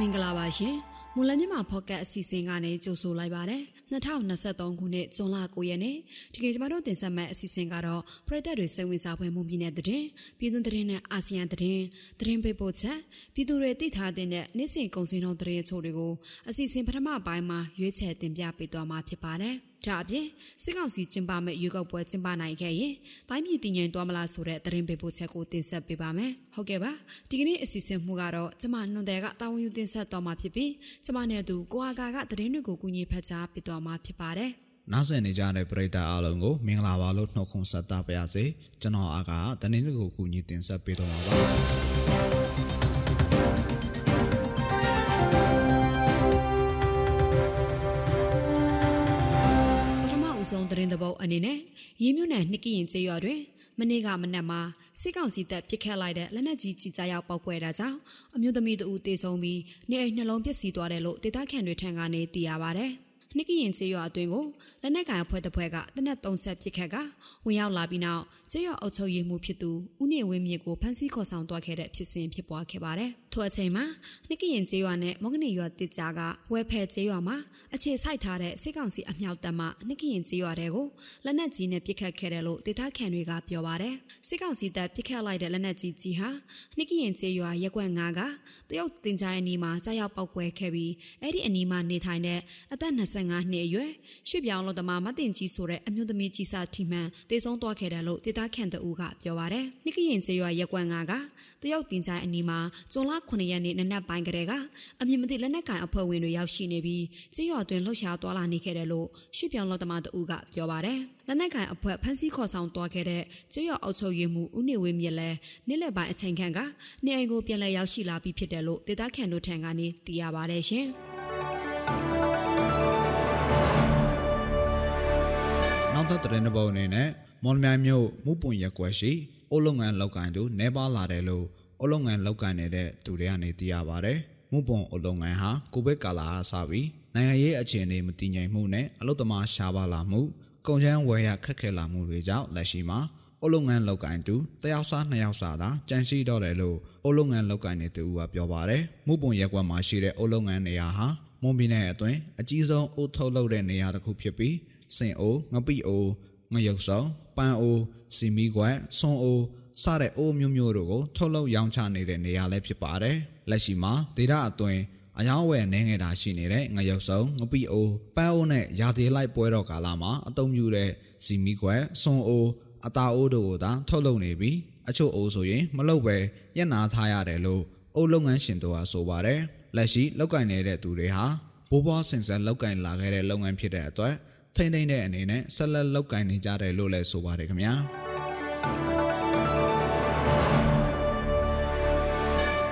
မင်္ဂလာပါရှင်မူလမြန်မာဖော့ကတ်အစီအစဉ်ကနေကြိုဆိုလိုက်ပါတယ်2023ခုနှစ်ဇွန်လ9ရက်နေ့ဒီကနေ့ကျမတို့တင်ဆက်မယ့်အစီအစဉ်ကတော့ပရိသတ်တွေစိတ်ဝင်စားဖွယ်မှုပြည်နယ်သတင်းပြည်သူသတင်းနဲ့အာဆီယံသတင်းသတင်းပေးပို့ချက်ပြည်သူတွေသိထားတဲ့နေ့စဉ်ကုန်စည်နှုန်းသတင်းအချို့တွေကိုအစီအစဉ်ပထမပိုင်းမှာရွေးချယ်တင်ပြပေးသွားမှာဖြစ်ပါတယ်။ ဒါအပြင်စစ်ကောင်စီကျင်းပမဲ့ရွေးကောက်ပွဲကျင်းပနိုင်ခဲ့ရင်တိုင်းပြည်တည်ငြိမ်သွားမလားဆိုတဲ့သတင်းပေးပို့ချက်ကိုတင်ဆက်ပေးပါမယ်။ဟုတ်ကဲ့ပါ။ဒီကနေ့အစီအစဉ်မှုကတော့ကျမနှွန်တဲ့ကတာဝန်ယူတင်ဆက်သွားမှာဖြစ်ပြီးကျမနဲ့သူကိုအာကာကသတင်းတွေကိုကူညီဖတ်ကြားပေးသွားမှာဖြစ်ပါတယ်။နောက်ဆက်နေကြတဲ့ပရိသတ်အားလုံးကိုမင်္ဂလာပါလို့နှုတ်ခွန်းဆက်တာပါရစေ။ကျွန်တော်အာကာကသတင်းတွေကိုကူညီတင်ဆက်ပေးတော့မှာပါ။ သတင်းတပုတ်အနေနဲ့ရင်းမြွနယ်နှစ်ကရင်ကျေးရွာတွင်မနေ့ကမနက်မှာစစ်ကောင်စီတပ်ပစ်ခတ်လိုက်တဲ့လက်နက်ကြီးကြီးကြားရောက်ပောက်ကွဲတာကြောင့်အမျိုးသမီးတဦးတေဆုံးပြီးနေအိမ်နှလုံးပျက်စီးသွားတယ်လို့ဒေသခံတွေထံကနေသိရပါဗျ။ နှစ်ကရင်ကျေးရွာအတွင်းကိုလက်နက်ကန်အဖွဲ့တစ်ဖွဲ့ကတနက်၃ဆက်ပစ်ခတ်ကဝင်ရောက်လာပြီးနောက်ကျေးရွာအုပ်ချုပ်ရေးမှူးဖြစ်သူဦးနေဝင်းမြင့်ကိုဖမ်းဆီးခေါ်ဆောင်သွားခဲ့တဲ့ဖြစ်စဉ်ဖြစ်ပွားခဲ့ပါတယ်။ထို့အချိန်မှာနှစ်ကရင်ကျေးရွာနဲ့မော်ဂနီရွာတစ်ကြားကဝဲဖဲကျေးရွာမှာအခြေစိုက်ထားတဲ့စစ်ကောင်စီအမြောက်တပ်မှနှစ်ကရင်ကြေးရွာတွေကိုလက်နက်ကြီးနဲ့ပစ်ခတ်ခဲ့တယ်လို့ဒေသခံတွေကပြောပါတယ်။စစ်ကောင်စီတပ်ပစ်ခတ်လိုက်တဲ့လက်နက်ကြီးကြီးဟာနှစ်ကရင်ကြေးရွာရက်ကွက်၅ကတရုတ်တင်ကြိုင်အနီးမှာကြားရောက်ပောက်ကွဲခဲ့ပြီးအဲ့ဒီအနီးမှာနေထိုင်တဲ့အသက်25နှစ်အရွယ်ရွှေပြောင်းလို့တမမတင်ကြီးဆိုတဲ့အမျိုးသမီးကြီးစာထီမှန်တေဆုံးသွားခဲ့တယ်လို့ဒေသခံတအူးကပြောပါတယ်။နှစ်ကရင်ကြေးရွာရက်ကွက်၅ကတရုတ်တင်ကြိုင်အနီးမှာဇွန်လ9ရက်နေ့နနက်ပိုင်းကတည်းကအမြင့်မသိလက်နက်ကန်အဖွဲ့ဝင်တွေရောက်ရှိနေပြီးကြေးရွာအတွင်းလှုပ်ရှားသွားလာနေခဲ့တယ်လို့ရွှေပြောင်လောသမားတဦးကပြောပါတယ်။လက်နက်ကန်အဖွဲ့ဖမ်းဆီးခေါ်ဆောင်သွားခဲ့တဲ့ကြေးရွာအုပ်ချုပ်ရေးမှူးဦးနေဝင်းမြင့်လည်းနေ့လယ်ပိုင်းအချိန်ခန့်ကနေအိမ်ကိုပြန်လည်ရောက်ရှိလာပြီးဖြစ်တယ်လို့ဒေသခံတို့ထံကနေသိရပါတယ်ရှင်။ နောက်သက်တဲ့ဘုံအနေနဲ့မော်လမြိုင်မြို့မှုပွန်ရက်ွက်ရှိအိုးလုံငန်းလောက်ကန်သူနေပါလာတယ်လို့အိုးလုံငန်းလောက်ကန်နေတဲ့သူတွေကနေသိရပါတယ်။မှုပွန်အိုးလုံငန်းဟာကိုဗစ်ကာလအားစပြီးနိုင်ငံရေးအခြေအနေမတည်ငြိမ်မှုနဲ့အလုသမားရှားပါလာမှုကုန်ကျန်းဝယ်ရခက်ခဲလာမှုတွေကြောင့်လက်ရှိမှာအလုပ်ငန်းလောက်ကိုင်းသူတယောက်စားနှစ်ယောက်စားသာကြန့်ရှိတော့တယ်လို့အလုပ်ငန်းလောက်ကိုင်းနေသူကပြောပါတယ်။မှုပုံရက်ကွက်မှာရှိတဲ့အလုပ်ငန်းနေရာဟာ မွန်ပြည်နယ်အတွင်းအကြီးဆုံးအုပ်ထုတ်လုပ်တဲ့နေရာတစ်ခုဖြစ်ပြီးစင်အိုငပိအိုငရုတ်ဆောင်ပန်းအိုစီမီကွက်ဆွန်အိုစတဲ့အိုးမျိုးမျိုးတို့ကိုထုတ်လုပ်ရောင်းချနေတဲ့နေရာလည်းဖြစ်ပါတယ်။လက်ရှိမှာဒေတာအတွင်းအယောင်းဝယ်နေငယ်တာရှိနေတဲ့ငရုတ်စုံငပိအိုပန်းအိုနဲ့ရာသီလိုက်ပွဲတော်ကာလမှာအသုံးပြုတဲ့စီမီကွက်ဆွန်အိုအတာအိုးတို့ကိုသာထုတ်လုပ်နေပြီးအချို့အိုးဆိုရင်မလုပ်ပဲညှနာထားရတယ်လို့အိုးလုပ်ငန်းရှင်တို့ကဆိုပါတယ် လက်ရှိလောက်ကင်နေတဲ့သူတွေဟာဘိုးဘွားဆင်ဆက်လောက်ကင်လာခဲ့တဲ့လုပ်ငန်းဖြစ်တဲ့အတွက်ထိမ့်သိမ့်တဲ့အနေနဲ့ဆက်လက်လောက်ကင်နေကြတယ်လို့လည်းဆိုပါတယ်ခင်ဗျာ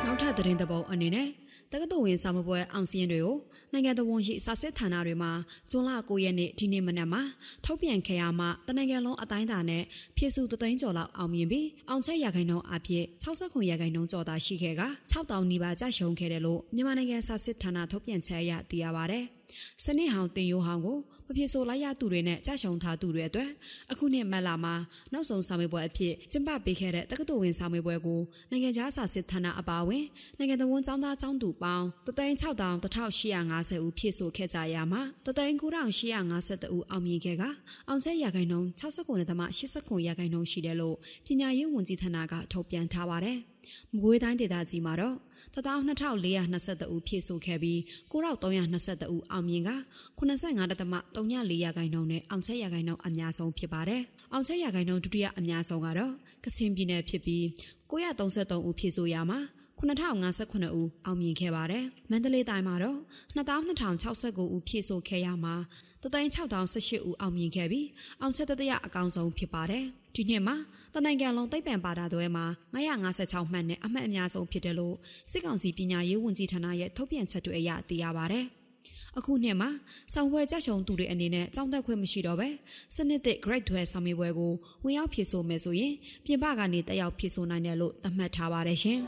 နောက်ထပ်သတင်းတပုတ်အနေနဲ့ တက္ကသိုလ်ဝင်စာမပွဲအောင်စီရင်တွေကိုနိုင်ငံတော်ဝန်ရှိစာစစ်ဌာနတွေမှာဇွန်လ9ရက်နေ့ဒီနေ့မနက်မှာထုတ်ပြန်ခဲ့ရမှတနိုင်ငံလုံးအတိုင်းအတာနဲ့ဖြည့်စုတသိန်းကျော်လောက်အောင်မြင်ပြီးအောင်ချက်ရခိုင်နှုန်းအဖြစ်69ရာခိုင်နှုန်းကျော်သာရှိခဲ့က6000နီးပါးကျရှုံးခဲ့တယ်လို့မြန်မာနိုင်ငံစာစစ်ဌာနထုတ်ပြန်ချက်အရသိရပါဗျ။စနစ်ဟောင်တင်ယိုဟောင်ကိုမ ဖြစ်ဆိုလိုက်ရသူတွေနဲ့ကြာရှုံထားသူတွေအတွက်အခုနှစ်မက်လာမှာနောက်ဆုံးစာမေးပွဲအဖြစ်ကျင်းပပေးခဲ့တဲ့တက္ကသိုလ်ဝင်စာမေးပွဲကိုနိုင်ငံခြားစာစစ်ဌာနအပါအဝင်နိုင်ငံတော်ဝန်ကျောင်းသားကျောင်းသူပေါင်း3,6850ဦးဖြည့်ဆို့ခဲ့ကြရမှာ3,9852ဦးအောင်မြင်ခဲ့ကအောင်ဆက်ရာခိုင်နှုန်း69.89ရာခိုင်နှုန်းရှိတယ်လို့ပညာရေးဝန်ကြီးဌာနကထုတ်ပြန်ထားပါတယ်။ မကွေးတိုင်းဒေသကြီးမှာတော့12422ဦးဖြည့်ဆို့ခဲ့ပြီး9322ဦးအောင်မြင်က85.34ရာခိုင်နှုန်းနဲ့အောင်ချက်ရာခိုင်နှုန်းအများဆုံးဖြစ်ပါတယ်။အောင်ချက်ရာခိုင်နှုန်းဒုတိယအများဆုံးကတော့ကချင်ပြည်နယ်ဖြစ်ပြီး933ဦးဖြည့်ဆို့ရမှာ9059ဦးအောင်မြင်ခဲ့ပါတယ်။မန္တလေးတိုင်းမှာတော့2269ဦးဖြည့်ဆို့ခဲ့ရမှာ36018ဦးအောင်မြင်ခဲ့ပြီးအောင်ဆက်တတရအကောင်ဆုံးဖြစ်ပါတယ်။ဒီနှစ်မှာ တနိုင်ငံလုံးသိပ္ပံပါတာတွဲမှာ956မှတ်နဲ့အမှတ်အများဆုံးဖြစ်တယ်လို့စစ်ကောင်စီပညာရေးဝန်ကြီးဌာနရဲ့ထုတ်ပြန်ချက်တွေအရသိရပါဗျ။အခုနှစ်မှာဆောင်ပွဲကြရှုံသူတွေအနေနဲ့ကြောင်းတက်ခွင့်မရှိတော့ပဲစနစ်သစ် Great 12ဆောင်မေးပွဲကိုဝင်ရောက်ဖြည့်ဆို့မယ်ဆိုရင်ပြင်ပကနေတက်ရောက်ဖြည့်ဆို့နိုင်တယ်လို့သတ်မှတ်ထားပါတယ်ရှင်။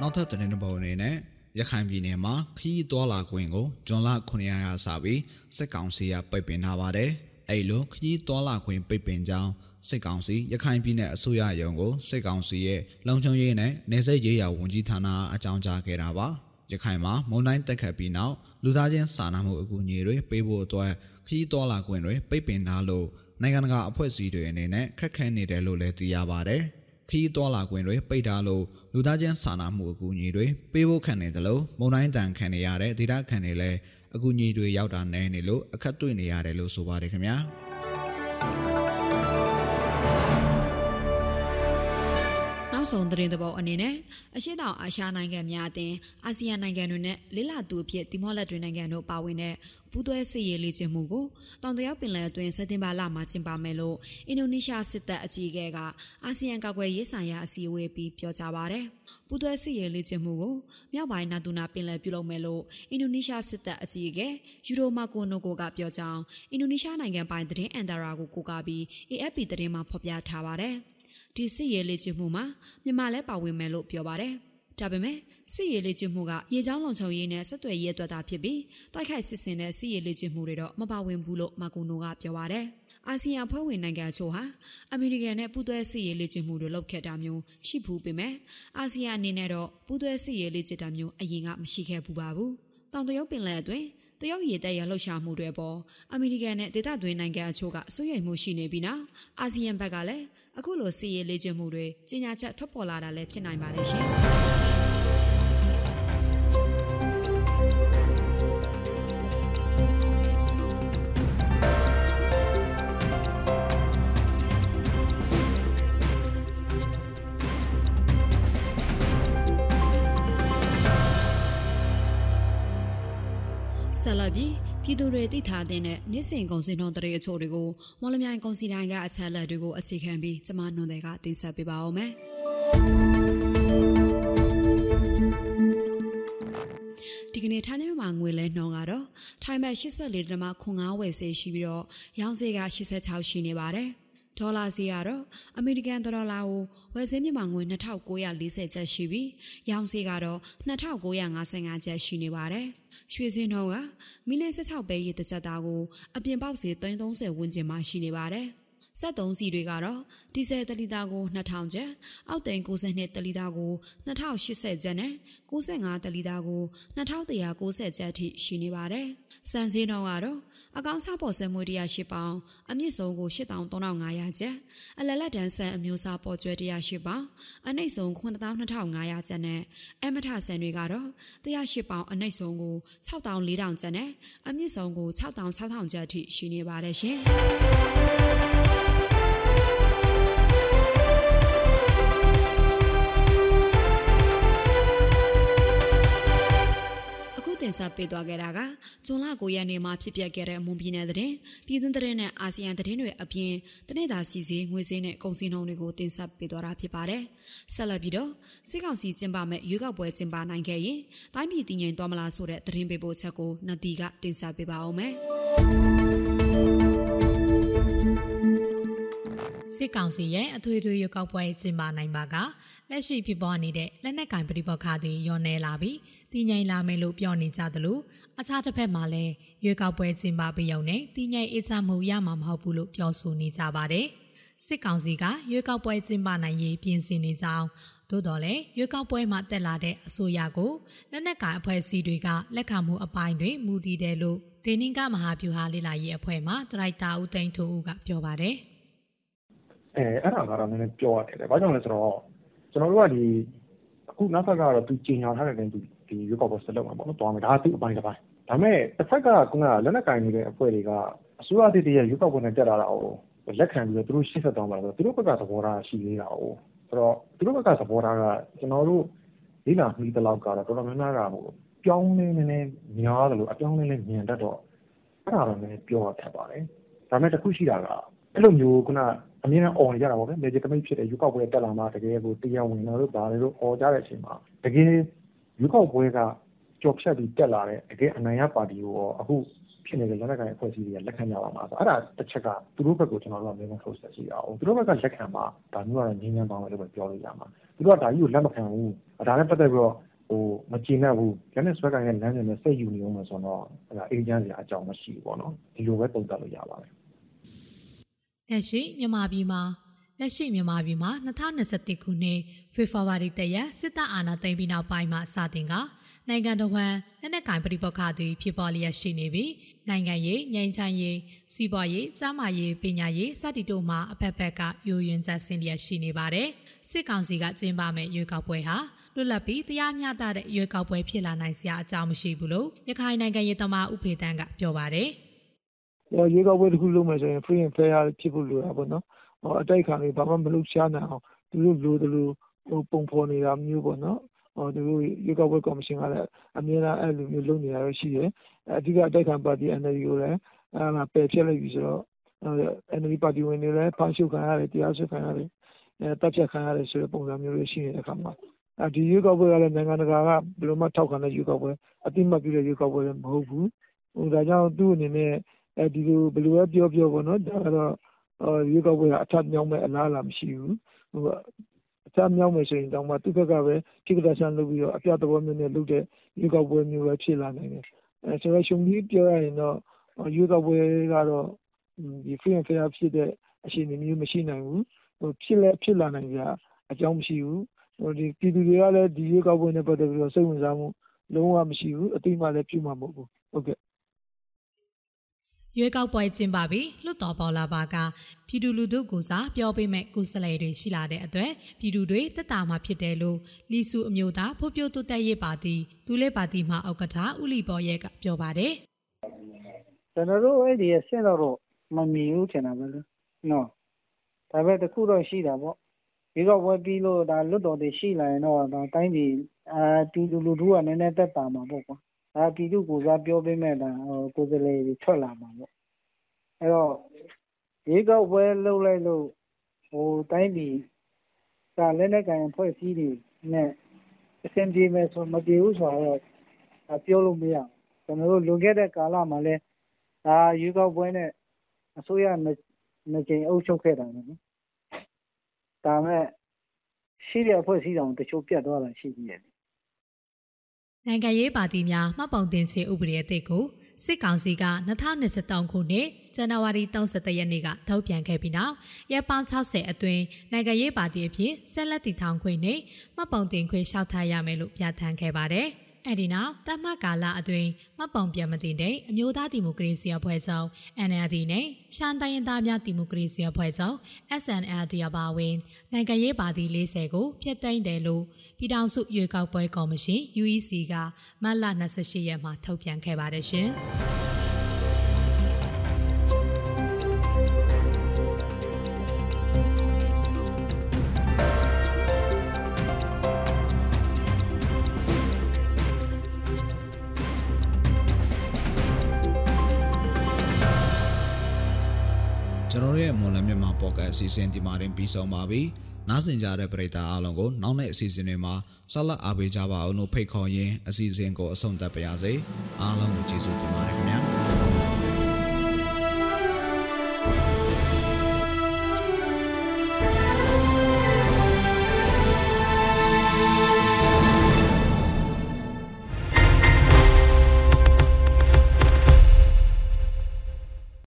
နောက်ထပ်သတင်းတစ်ပုဒ်အနေနဲ့ ရခိုင်ပြည်နယ်မှာခရီးသွားလာခွင့်ကိုဂျွန်လ900ရာစပြီးစစ်ကောင်စီကပိတ်ပင်ထားပါတယ်။အဲ့လိုခကြီးတော်လာခွင့်ပိတ်ပင်ကြောင်းစစ်ကောင်စီရခိုင်ပြည်နယ်အစိုးရရုံးကိုစစ်ကောင်စီရဲ့လုံခြုံရေးနဲ့နေဆက်ရေးရာဝန်ကြီးဌာနအကြောင်းကြားခဲ့တာပါရခိုင်မှာမုန်တိုင်းတက်ခတ်ပြီးနောက်လူသားချင်းစာနာမှုအကူအညီတွေပေးဖို့အတွက်ခကြီးတော်လာခွင့်တွေပိတ်ပင်ထားလို့နိုင်ငံတကာအဖွဲ့အစည်းတွေအနေနဲ့ခက်ခဲနေတယ်လို့လည်းသိရပါတယ် ခီးတော်လာခွင့်တွေပိတ်ထားလို့လူသားချင်းစာနာမှုအကူအညီတွေပေးဖို့ခံနေသလိုမုံတိုင်းတန်ခံနေရတဲ့ဒေသခံတွေလည်းအကူအညီတွေရောက်တာနဲနေလို့အခက်တွေ့နေရတယ်လို့ဆိုပါတယ်ခင်ဗျာ။ နောက်ဆုံးသတင်းသဘောအနေနဲ့အရှိတောင်အာရှနိုင်ငံများအသင်းအာဆီယံနိုင်ငံတွေနဲ့လေးလာသူအဖြစ်ဒီမော့လက်တွေနိုင်ငံတို့ပါဝင်တဲ့ပူးတွဲစစ်ရေးလေ့ကျင့်မှုကိုတောင်တရောက်ပင်လယ်အတွင်းစက်တင်ဘာလမှာကျင်းပမယ်လို့အင်ဒိုနီးရှားစစ်တပ်အကြီးအကဲကအာဆီယံကာကွယ်ရေးဆိုင်ရာအစည်းအဝေးပြီးပြောကြားပါတယ်။ပူးတွဲစစ်ရေးလေ့ကျင့်မှုကိုမြောက်ပိုင်းနာတူနာပင်လယ်ပြုလုပ်မယ်လို့အင်ဒိုနီးရှားစစ်တပ်အကြီးအကဲယူရိုမာကိုနိုကိုကပြောကြောင်းအင်ဒိုနီးရှားနိုင်ငံပိုင်သတင်းအန်ဒါရာကိုကိုးကားပြီး AFP သတင်းမှာဖော်ပြထားပါတယ်။ ဒီစစ်ရေးလေ့ကျင့်မှုမှာမြန်မာလည်းပါဝင်မယ်လို့ပြောပါတယ်။ဒါပေမဲ့စစ်ရေးလေ့ကျင့်မှုကရေချောင်းလုံခြုံရေးနဲ့ဆက်သွယ်ရေးအတွက်သာဖြစ်ပြီးတိုက်ခိုက်စစ်ဆင်တဲ့စစ်ရေးလေ့ကျင့်မှုတွေတော့မပါဝင်ဘူးလို့မာကူနိုကပြောပါတယ်။အာဆီယံဖွဲ့ဝင်နိုင်ငံချို့ဟာအမေရိကန်နဲ့ပူးတွဲစစ်ရေးလေ့ကျင့်မှုတွေလုပ်ခဲ့တာမျိုးရှိဘူးပေမဲ့အာဆီယံအနေနဲ့တော့ပူးတွဲစစ်ရေးလေ့ကျင့်တာမျိုးအရင်ကမရှိခဲ့ဘူးပါဘူး။တောင်တရုတ်ပင်လယ်အတွင်းတရုတ်ရေတပ်ရလှုပ်ရှားမှုတွေပေါ်အမေရိကန်နဲ့ဒေသတွင်းနိုင်ငံအချို့ကအစိုးရမှုရှိနေပြီးနောက်အာဆီယံဘက်ကလည်း အခုလိုစီရေးလေ့ကျင့်မှုတွေကြီးညာချက်ထွက်ပေါ်လာတာလည်းဖြစ်နိုင်ပါတယ်ရှင်ဆလာဘီ ပြည်သူတွေသိထားတဲ့နေ့စဉ်ကုန်စည်နှုန်းတရေအချို့တွေကိုမော်လမြိုင်ကုန်စည်တိုင်းကအချက်လက်တွေကိုအခြေခံပြီးကျမနွန်တွေကတင်ဆက်ပေးပါဦးမယ်။ဒီကနေ့ထိုင်းနိုင်ငံမှာငွေလဲနှုန်းကတော့ထိုင်းဘတ်84.5ဝယ်စေရှိပြီးတော့ရောင်းစေက86ရှိနေပါတယ်။ ဒေါ်လာဈေးကတော့အမေရိကန်ဒေါ်လာကိုဝယ်ဈေးမြန်မာငွေ2940ကျပ်ရှိပြီးရောင်းဈေးကတော့2955ကျပ်ရှိနေပါတယ်။ရွှေစင်းနှုန်းကမီလ16ပဲရည်တစ်ချက်သားကိုအပြင်ပေါက်ဈေး330ဝန်းကျင်မှာရှိနေပါတယ်။ စက်သုံးစီတွေကတော့ဒီဇယ်တလီတာကို2000ကျပ်အောက်တိန်62တလီတာကို2080ကျပ်နဲ့65တလီတာကို2190ကျပ်အထိရှိနေပါတယ်။စံစည်းနှုန်းကတော့အကောင်စားပေါ်စက်မွေး108ပေါင်အမြင့်ဆုံးကို83,500ကျပ်အလလက်တန်းဆန်အမျိုးအစားပေါ်ကျွဲ108ပေါင်အနှိမ့်ဆုံး92,500ကျပ်နဲ့အမထဆန်တွေကတော့108ပေါင်အနှိမ့်ဆုံးကို64,400ကျပ်နဲ့အမြင့်ဆုံးကို66,600ကျပ်အထိရှိနေပါတယ်ရှင်။ တင်ဆက်ပေးသွားခဲ့တာကဇွန်လ9ရက်နေ့မှာဖြစ်ပျက်ခဲ့တဲ့မွန်ပြည်နယ်သတင်းပြည်တွင်းသတင်းနဲ့အာဆီယံသတင်းတွေအပြင်တနေ့တာစီစီငွေစည်းနဲ့ကုန်စည်နှုန်းတွေကိုတင်ဆက်ပေးသွားတာဖြစ်ပါတယ်။ဆက်လက်ပြီးတော့စစ်ကောင်စီကျင်းပမဲ့ရွေးကောက်ပွဲကျင်းပနိုင်ခဲ့ရင်တိုင်းပြည်တည်ငြိမ်သွားမလားဆိုတဲ့သတင်းပေးပို့ချက်ကိုနတီကတင်ဆက်ပေးပါအောင်မယ်။စစ်ကောင်စီရဲ့အထွေထွေရွေးကောက်ပွဲကျင်းပနိုင်ပါကလက်ရှိဖြစ်ပေါ်နေတဲ့လက်နက်ကင်ပဋိပက္ခတွေညော်နေလာပြီး တည်ငြိမ်လာမယ်လို့ပြောနေကြသလိုအခြားတစ်ဖက်မှာလည်းရွေးကောက်ပွဲကျင်းပပြီးရုံနဲ့တည်ငြိမ်အေးချမ်းမှုရမှာမဟုတ်ဘူးလို့ပြောဆိုနေကြပါတယ်။စစ်ကောင်စီကရွေးကောက်ပွဲကျင်းပနိုင်ရေးပြင်ဆင်နေကြောင်းသို့တော်လည်းရွေးကောက်ပွဲမှာတက်လာတဲ့အစိုးရကိုလက်နက်ကိုင်အဖွဲ့အစည်းတွေကလက်ခံမှုအပိုင်းတွေမူတည်တယ်လို့ဒေနင်္ဂမဟာဗျူဟာလေးလာရေးအဖွဲ့မှဒရိုက်တာဦးသိန်းထိုးဦးကပြောပါတယ်။အဲအဲ့ဒါကတော့နည်းနည်းပြောရတယ်။ဘာကြောင့်လဲဆိုတော့ကျွန်တော်တို့ကဒီအခုနောက်ဆက်ကတော့သူကြီးညာထားတဲ့သူ ဒီရွေးကောက်ပွဲဆက်လုပ်မှာပေါ့နော်သွားမယ်ဒါကသူ့အပိုင်းတစ်ပိုင်းဒါပေမဲ့တစ်ဖက်ကကလက်နက်ကင်နေတဲ့အဖွဲ့တွေကအစိုးရတည်တည်းရဲ့ရွေးကောက်ပွဲနဲ့တက်လာတာကိုလက်ခံပြီးတော့သူတို့ရှေ့ဆက်သွားမှာဆိုတော့သူတို့ဘက်ကသဘောထားရှိသေးတာ哦ဆိုတော့သူတို့ဘက်ကသဘောထားကကျွန်တော်တို့လေးလာပြီးတလောက်ကတော့တော်တော်များများကဟိုပြောင်းနေနေများတယ်လို့အပြောင်းလဲလဲမြင်တတ်တော့အဲ့ဒါတော့လည်းပြောရတတ်ပါတယ်ဒါပေမဲ့တခုရှိတာကအဲ့လိုမျိုးခုနအမြင်နဲ့អော်နေကြတာပေါ့ဗျာ legitimate ဖြစ်တဲ့ရွေးကောက်ပွဲတက်လာမှတကယ်ကိုတရားဝင်တော့လို့ပါတယ်လို့អော်ကြတဲ့အချိန်မှာတကယ် ရွေးကောက်ပွဲကကြော်ဖြတ်ပြီးတက်လာတဲ့တကယ်အနိုင်ရပါတီကိုအခုဖြစ်နေတဲ့လက်နက်ကိုင်အဖွဲ့အစည်းတွေကလက်ခံကြပါမှာဆိုအဲ့ဒါတစ်ချက်ကသူတို့ဘက်ကိုကျွန်တော်တို့ကမြန်မြန် process ရှိအောင်သူတို့ဘက်ကလက်ခံမှာဒါမျိုးကတော့ငြင်းငြင်းပါမယ်လို့ပဲပြောလို့ရမှာသူတို့ကဒါကြီးကိုလက်မခံဘူးဒါနဲ့ပတ်သက်ပြီးတော့ဟိုမကျင်တတ်ဘူးလက်နဲ့ဆွဲကိုင်တဲ့လမ်းစဉ်နဲ့စိတ်ယူနေအောင်ဆိုတော့အဲ့ဒါအေဂျင့်စီအကြောင်းမရှိဘူးပေါ့နော်ဒီလိုပဲပုံသတ်လို့ရပါတယ်လက်ရှိမြန်မာပြည်မှာလက်ရှိမြန်မာပြည်မှာ2021ခုနှစ် ဖေဖော်ဝါရီတရက်စစ်တပ်အာဏာသိမ်းပြီးနောက်ပိုင်းမှာစတင်ကနိုင်ငံတော်ဝန်လက်နက်ကင်ပဋိပက္ခတွေဖြစ်ပေါ်လျက်ရှိနေပြီးနိုင်ငံရေးငြိမ်းချမ်းရေးစီးပွားရေးစမာရေးပညာရေးစသည်တို့မှာအဖက်ဖက်ကယူရင်ချက်ဆင်းလျက်ရှိနေပါတယ်စစ်ကောင်စီကကျင်းပမဲ့ရွေးကောက်ပွဲဟာလွတ်လပ်ပြီးတရားမျှတတဲ့ရွေးကောက်ပွဲဖြစ်လာနိုင်စရာအကြောင်းမရှိဘူးလို့ရခိုင်နိုင်ငံရေးသမားဥဖေတန်းကပြောပါတယ်ရွေးကောက်ပွဲတစ်ခုလုပ်မယ်ဆိုရင် free and fair ဖြစ်ဖို့လိုတာပေါ့နော်ဟောအတိုက်ခံတွေဘာမှမလုပ်ရှားနိုင်အောင်သူတို့လိုတယ်လို့ဟို ပုံဖော်နေတာမျိုးပေါ့နော်ဟောသူတို့ရွေးကောက်ပွဲကော်မရှင်ကလည်းအများအားအဲ့လိုမျိုးလုပ်နေတာတော့ရှိတယ်အဓိကအတိုက်ခံပါတီ NLD ကိုလည်းအဲ့ဒါပယ်ဖျက်လိုက်ပြီဆိုတော့ NLD ပါတီဝင်တွေလည်းဖမ်းရှုခံရတယ်တရားစွဲခံရတယ်အဲတပ်ဖြတ်ခံရတယ်ဆိုတဲ့ပုံစံမျိုးတွေရှိနေတဲ့အခါမှာဒီရွေးကောက်ပွဲကလည်းနိုင်ငံတကာကဘယ်လိုမှထောက်ခံတဲ့ရွေးကောက်ပွဲအတိမတ်ပြုတဲ့ရွေးကောက်ပွဲလည်းမဟုတ်ဘူးဟိုဒါကြောင့်သူ့အနေနဲ့အဲဒီလိုဘယ်လိုပဲပြောပြောပေါ့နော်ဒါကတော့ရွေးကောက်ပွဲကအထက်မြောက်မဲ့အလားအလာမရှိဘူးဟို အထက်မြောက်မယ်ဆိုရင်တောင်မှသူ့ဘက်ကပဲခိကတဆန်းလုပ်ပြီးတော့အပြသဘောမျိုးနဲ့လုပ်တဲ့ရွေးကောက်ပွဲမျိုးပဲဖြစ်လာနိုင်တယ်အဲဆိုတော့ရှုံပြီးပြောရရင်တော့ရွေးကောက်ပွဲကတော့ဒီ free and fair ဖြစ်တဲ့အခြေအနေမျိုးမရှိနိုင်ဘူးဟိုဖြစ်လဲဖြစ်လာနိုင်ကြအကြောင်းမရှိဘူးဟိုဒီပြည်သူတွေကလည်းဒီရွေးကောက်ပွဲနဲ့ပတ်သက်ပြီးတော့စိတ်ဝင်စားမှုလုံးဝမရှိဘူးအတိအမှလည်းပြုမှာမဟုတ်ဘူးဟုတ်ကဲ့ရွေးကောက်ပွဲကျင်းပပြီးလွတ်တော်ပေါ်လာပါက ပြည်သူလူထုကိုစားပြောပေးမဲ့ကိုယ်စားလှယ်တွေရှိလာတဲ့အတွက်ပြည်သူတွေတက်တာမှာဖြစ်တယ်လို့လီစုအမျိုးသားဖိုးပြိုးတိုးတက်ရေးပါတီဒူးလေးပါတီမှဥက္ကဋ္ဌဦးလီပေါ်ရဲကပြောပါတယ်ကျွန်တော်တို့အဲ့ဒီအဆင့်တော့မမီဘူးထင်တာပဲလို့နော်ဒါပဲတခုတော့ရှိတာပေါ့ဒီတော့ဝက်ပြီးလို့ဒါလွတ်တော်တွေရှိလာရင်တော့ဒါတိုင်းပြည်အာပြည်သူလူထုကနည်းနည်းတက်တာမှာပေါ့ကွာဒါပြည်သူကိုစားပြောပေးမဲ့ဒါကိုယ်စလေတွေထွက်လာမှာပေါ့အဲ့တော့ ဒီကောက်ပွဲလှုပ်လိုက်လို့ဟိုတိုင်းပြည်ကလည်းနဲ့ကန်ဖွဲ့စည်းတွေနဲ့ အဆင်ပြေမယ်ဆိုမပြေဘူးဆိုတော့ ပြောလို့မရကျွန်တော်တို့ လွန်ခဲ့တဲ့ကာလမှာလဲဒါရွေးကောက်ပွဲနဲ့ အစိုးရနှစ်ကြိမ် အုပ်ချုပ်ခဲ့တာပဲနော်ဒါမဲ့ရှိတဲ့အဖွဲ့အစည်းတောင် တချို့ပြတ်သွားတာ ရှိသေးတယ် နိုင်ငံရေးပါတီများ မှတ်ပုံတင်ခြင်း ဥပဒေအသစ်ကို စစ်ကောင်စီက2023ခုနှစ်ဇန်နဝါရီ31ရက်နေ့ကထုတ်ပြန်ခဲ့ပြီးနောက်ရပ်ပေါင်း60အတွင်းနိုင်ငံရေးပါတီအဖြစ်ဆက်လက်တည်ထောင်ခွင့်နဲ့မှတ်ပုံတင်ခွင့်လျှောက်ထားရမယ်လို့ပြဋ္ဌာန်းခဲ့ပါတယ်။အဲ့ဒီနောက်တမကာလအတွင်းမှတ်ပုံပြန်မတင်တဲ့အမျိုးသားဒီမိုကရေစီအဖွဲ့ချုပ် NLD နဲ့ရှမ်းတိုင်းရင်းသားများဒီမိုကရေစီအဖွဲ့ချုပ် SNLD အပါအဝင်နိုင်ငံရေးပါတီ40ကိုဖျက်သိမ်းတယ်လို့ ပြည်ထောင်စုရွေးကောက်ပွဲကော်မရှင် UEC ကမတ်လ28ရက်မှာထုတ်ပြန်ခဲ့ပါတယ်ရှင်။ကျွန်တော်ရဲ့မွန်လမြန်မာပေါ့ကတ်အစီအစဉ်ဒီမှာတင်ပြီးဆုံးပါပြီ နားဆင်ကြတဲ့ပရိသတ်အားလုံးကိုနောက်နေ့အစီအစဉ်တွေမှာဆက်လက်အားပေးကြပါအောင်လို့ဖိတ်ခေါ်ရင်းအစီအစဉ်ကိုအဆုံးသတ်ပါရစေအားလုံးကိုကျေးဇူးတင်ပါတယ်ခင်ဗျာ